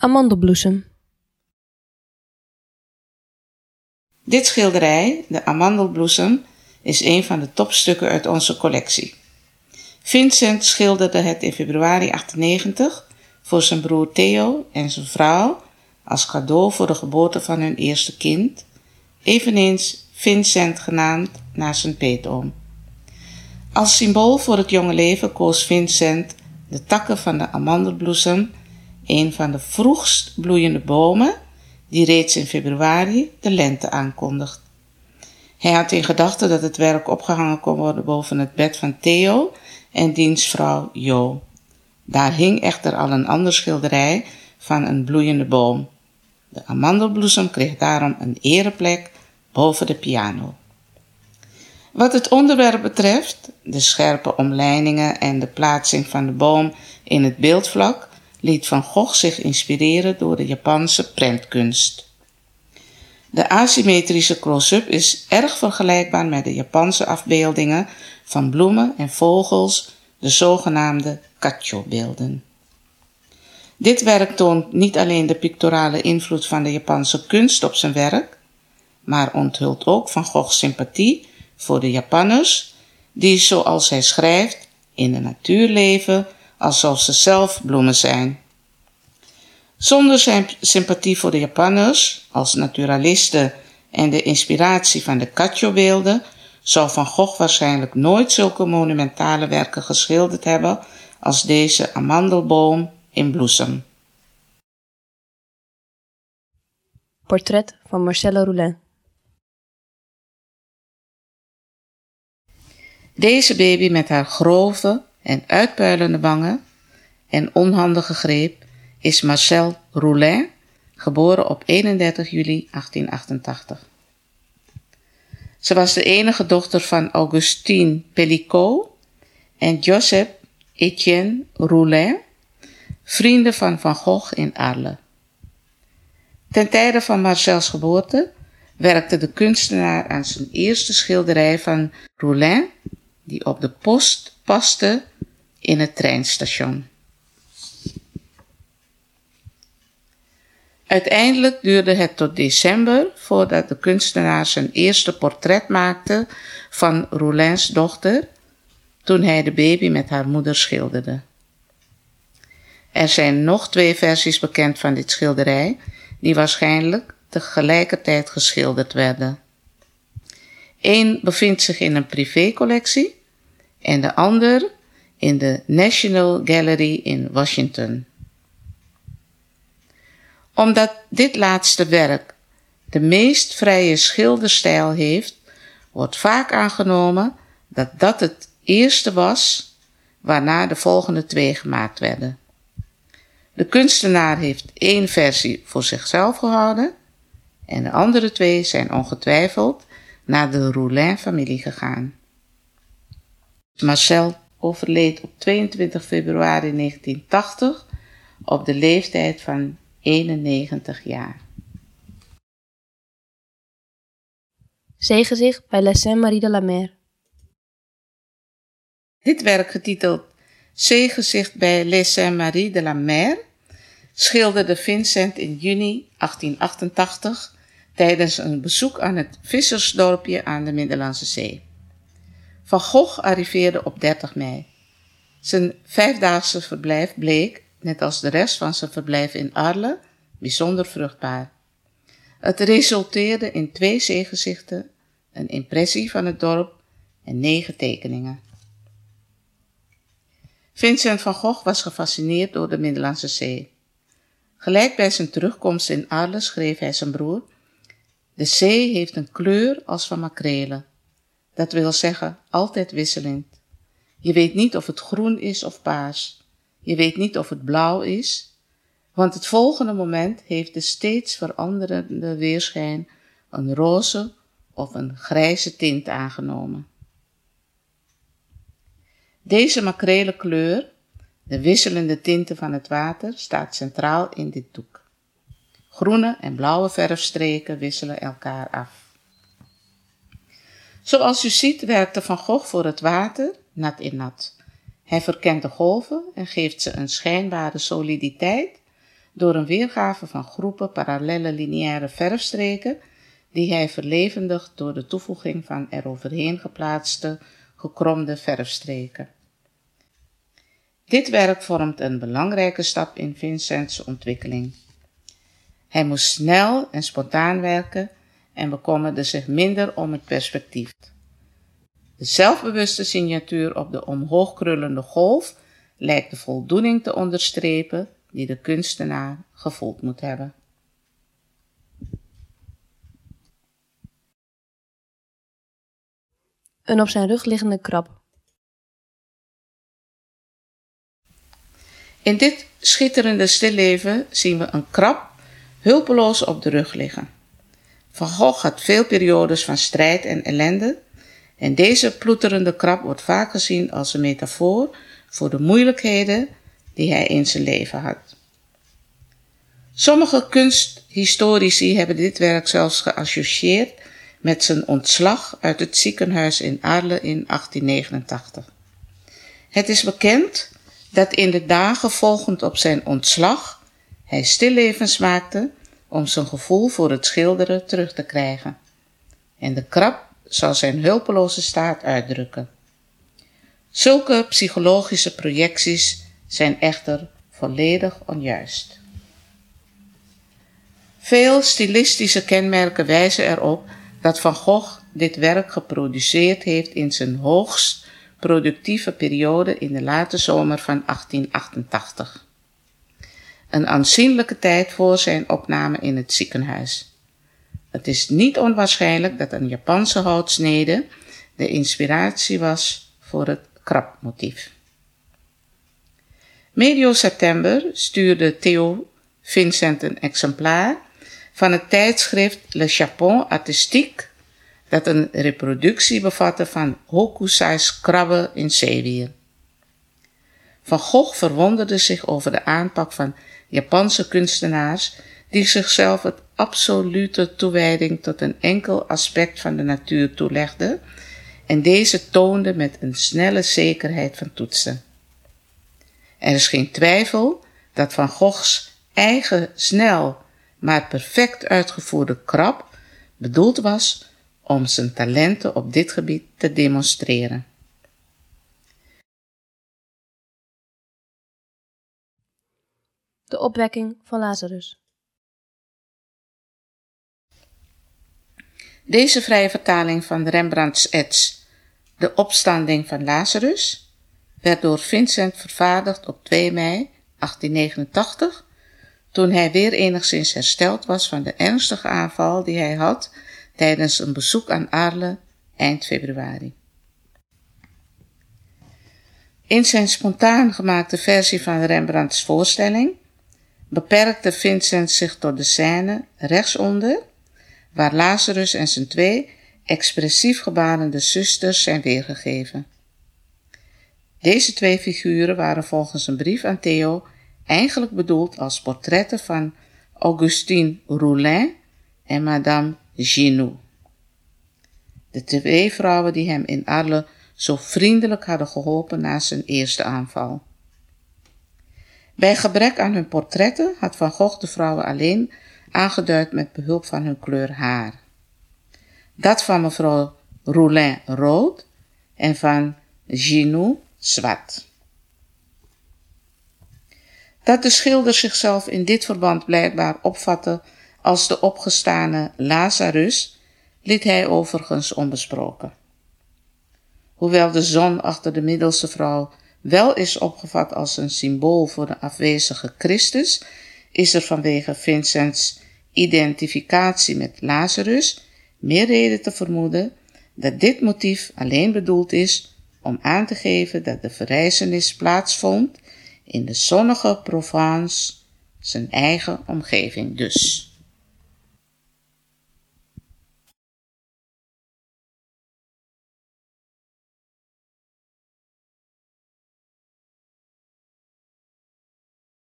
Amandelbloesem. Dit schilderij, de amandelbloesem, is een van de topstukken uit onze collectie. Vincent schilderde het in februari 98 voor zijn broer Theo en zijn vrouw als cadeau voor de geboorte van hun eerste kind, eveneens Vincent genaamd naar zijn peetoom. Als symbool voor het jonge leven koos Vincent de takken van de amandelbloesem, een van de vroegst bloeiende bomen die reeds in februari de lente aankondigt. Hij had in gedachten dat het werk opgehangen kon worden boven het bed van Theo en diens vrouw Jo. Daar hing echter al een ander schilderij van een bloeiende boom. De amandelbloesem kreeg daarom een ereplek boven de piano. Wat het onderwerp betreft, de scherpe omlijningen en de plaatsing van de boom in het beeldvlak, liet Van Gogh zich inspireren door de Japanse prentkunst. De asymmetrische close-up is erg vergelijkbaar met de Japanse afbeeldingen van bloemen en vogels, de zogenaamde kacho-beelden. Dit werk toont niet alleen de pictorale invloed van de Japanse kunst op zijn werk, maar onthult ook Van Gogh's sympathie voor de Japanners, die, zoals hij schrijft, in de natuur leven alsof ze zelf bloemen zijn. Zonder zijn sympathie voor de Japanners als naturalisten en de inspiratie van de Cacho-beelden zou Van Gogh waarschijnlijk nooit zulke monumentale werken geschilderd hebben als deze amandelboom in bloesem. Portret van Marcella Roulin. Deze baby met haar grove en uitpuilende wangen en onhandige greep is Marcel Roulin, geboren op 31 juli 1888. Ze was de enige dochter van Augustine Pellicot en Joseph Etienne Roulin, vrienden van Van Gogh in Arles. Ten tijde van Marcels geboorte werkte de kunstenaar aan zijn eerste schilderij van Roulin, die op de post paste in het treinstation. Uiteindelijk duurde het tot december voordat de kunstenaar zijn eerste portret maakte van Roulins dochter, toen hij de baby met haar moeder schilderde. Er zijn nog twee versies bekend van dit schilderij, die waarschijnlijk tegelijkertijd geschilderd werden. Eén bevindt zich in een privécollectie en de ander in de National Gallery in Washington. Omdat dit laatste werk de meest vrije schilderstijl heeft, wordt vaak aangenomen dat dat het eerste was waarna de volgende twee gemaakt werden. De kunstenaar heeft één versie voor zichzelf gehouden en de andere twee zijn ongetwijfeld naar de Roulin-familie gegaan. Marcel overleed op 22 februari 1980 op de leeftijd van 91 jaar. Zegezicht bij La Sainte-Marie de la Mer. Dit werk getiteld Zeegezicht bij Les Saint-Marie de la Mer schilderde Vincent in juni 1888 tijdens een bezoek aan het vissersdorpje aan de Middellandse Zee. Van Gogh arriveerde op 30 mei. Zijn vijfdaagse verblijf bleek, net als de rest van zijn verblijf in Arles, bijzonder vruchtbaar. Het resulteerde in twee zeegezichten, een impressie van het dorp en negen tekeningen. Vincent van Gogh was gefascineerd door de Middellandse Zee. Gelijk bij zijn terugkomst in Arles schreef hij zijn broer: De zee heeft een kleur als van makrelen. Dat wil zeggen, altijd wisselend. Je weet niet of het groen is of paars. Je weet niet of het blauw is, want het volgende moment heeft de steeds veranderende weerschijn een roze of een grijze tint aangenomen. Deze makrele kleur, de wisselende tinten van het water, staat centraal in dit doek. Groene en blauwe verfstreken wisselen elkaar af. Zoals u ziet werkte Van Gogh voor het water nat in nat. Hij verkent de golven en geeft ze een schijnbare soliditeit door een weergave van groepen parallelle lineaire verfstreken die hij verlevendigt door de toevoeging van eroverheen geplaatste gekromde verfstreken. Dit werk vormt een belangrijke stap in Vincent's ontwikkeling. Hij moest snel en spontaan werken en bekommerde zich minder om het perspectief. De zelfbewuste signatuur op de omhoog krullende golf lijkt de voldoening te onderstrepen die de kunstenaar gevoeld moet hebben. Een op zijn rug liggende krab. In dit schitterende stilleven zien we een krab hulpeloos op de rug liggen. Van Gogh had veel periodes van strijd en ellende en deze ploeterende krab wordt vaak gezien als een metafoor voor de moeilijkheden die hij in zijn leven had. Sommige kunsthistorici hebben dit werk zelfs geassocieerd met zijn ontslag uit het ziekenhuis in Arles in 1889. Het is bekend dat in de dagen volgend op zijn ontslag hij stillevens maakte om zijn gevoel voor het schilderen terug te krijgen. En de krab zal zijn hulpeloze staat uitdrukken. Zulke psychologische projecties zijn echter volledig onjuist. Veel stilistische kenmerken wijzen erop dat Van Gogh dit werk geproduceerd heeft in zijn hoogst productieve periode in de late zomer van 1888. Een aanzienlijke tijd voor zijn opname in het ziekenhuis. Het is niet onwaarschijnlijk dat een Japanse houtsnede de inspiratie was voor het krabmotief. Medio september stuurde Theo Vincent een exemplaar van het tijdschrift Le Japon Artistique, dat een reproductie bevatte van Hokusai's krabben in zeewier. Van Gogh verwonderde zich over de aanpak van Japanse kunstenaars die zichzelf het absolute toewijding tot een enkel aspect van de natuur toelegden en deze toonde met een snelle zekerheid van toetsen. Er is geen twijfel dat Van Goghs eigen snel maar perfect uitgevoerde krab bedoeld was om zijn talenten op dit gebied te demonstreren. De opwekking van Lazarus. Deze vrije vertaling van Rembrandts ets De opstanding van Lazarus werd door Vincent vervaardigd op 2 mei 1889 toen hij weer enigszins hersteld was van de ernstige aanval die hij had tijdens een bezoek aan Arles eind februari. In zijn spontaan gemaakte versie van Rembrandts voorstelling beperkte Vincent zich tot de scène rechtsonder, waar Lazarus en zijn twee expressief gebarende zusters zijn weergegeven. Deze twee figuren waren volgens een brief aan Theo eigenlijk bedoeld als portretten van Augustine Roulin en Madame Ginou. De twee vrouwen die hem in Arles zo vriendelijk hadden geholpen na zijn eerste aanval. Bij gebrek aan hun portretten had Van Gogh de vrouwen alleen aangeduid met behulp van hun kleur haar. Dat van mevrouw Roulin rood en van Ginou zwart. Dat de schilder zichzelf in dit verband blijkbaar opvatte als de opgestane Lazarus, liet hij overigens onbesproken. Hoewel de zon achter de middelste vrouw wel is opgevat als een symbool voor de afwezige Christus, is er vanwege Vincents identificatie met Lazarus meer reden te vermoeden dat dit motief alleen bedoeld is om aan te geven dat de verrijzenis plaatsvond in de zonnige Provence, zijn eigen omgeving dus.